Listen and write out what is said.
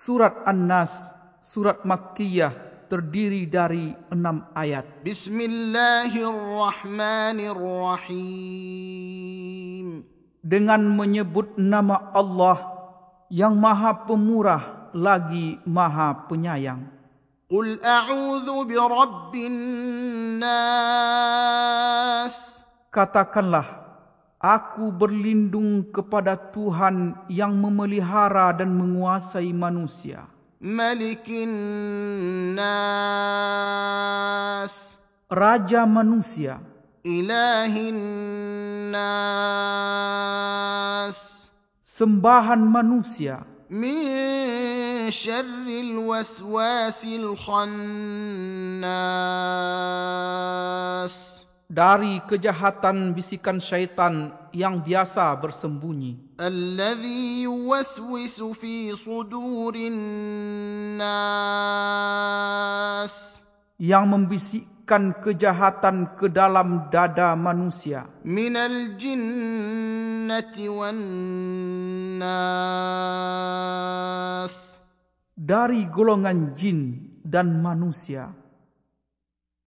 Surat An-Nas, Surat Makkiyah terdiri dari enam ayat. Bismillahirrahmanirrahim. Dengan menyebut nama Allah yang maha pemurah lagi maha penyayang. Qul a'udhu birabbin nas. Katakanlah, Aku berlindung kepada Tuhan yang memelihara dan menguasai manusia. Malikin nas. Raja manusia. Ilahin nas. Sembahan manusia. Min syarril waswasil khannas. Dari kejahatan bisikan syaitan yang biasa bersembunyi. Alladhi yuwaswisu fi sudurin nas. Yang membisikkan kejahatan ke dalam dada manusia. Minal jinnati wan nas. Dari golongan jin dan manusia.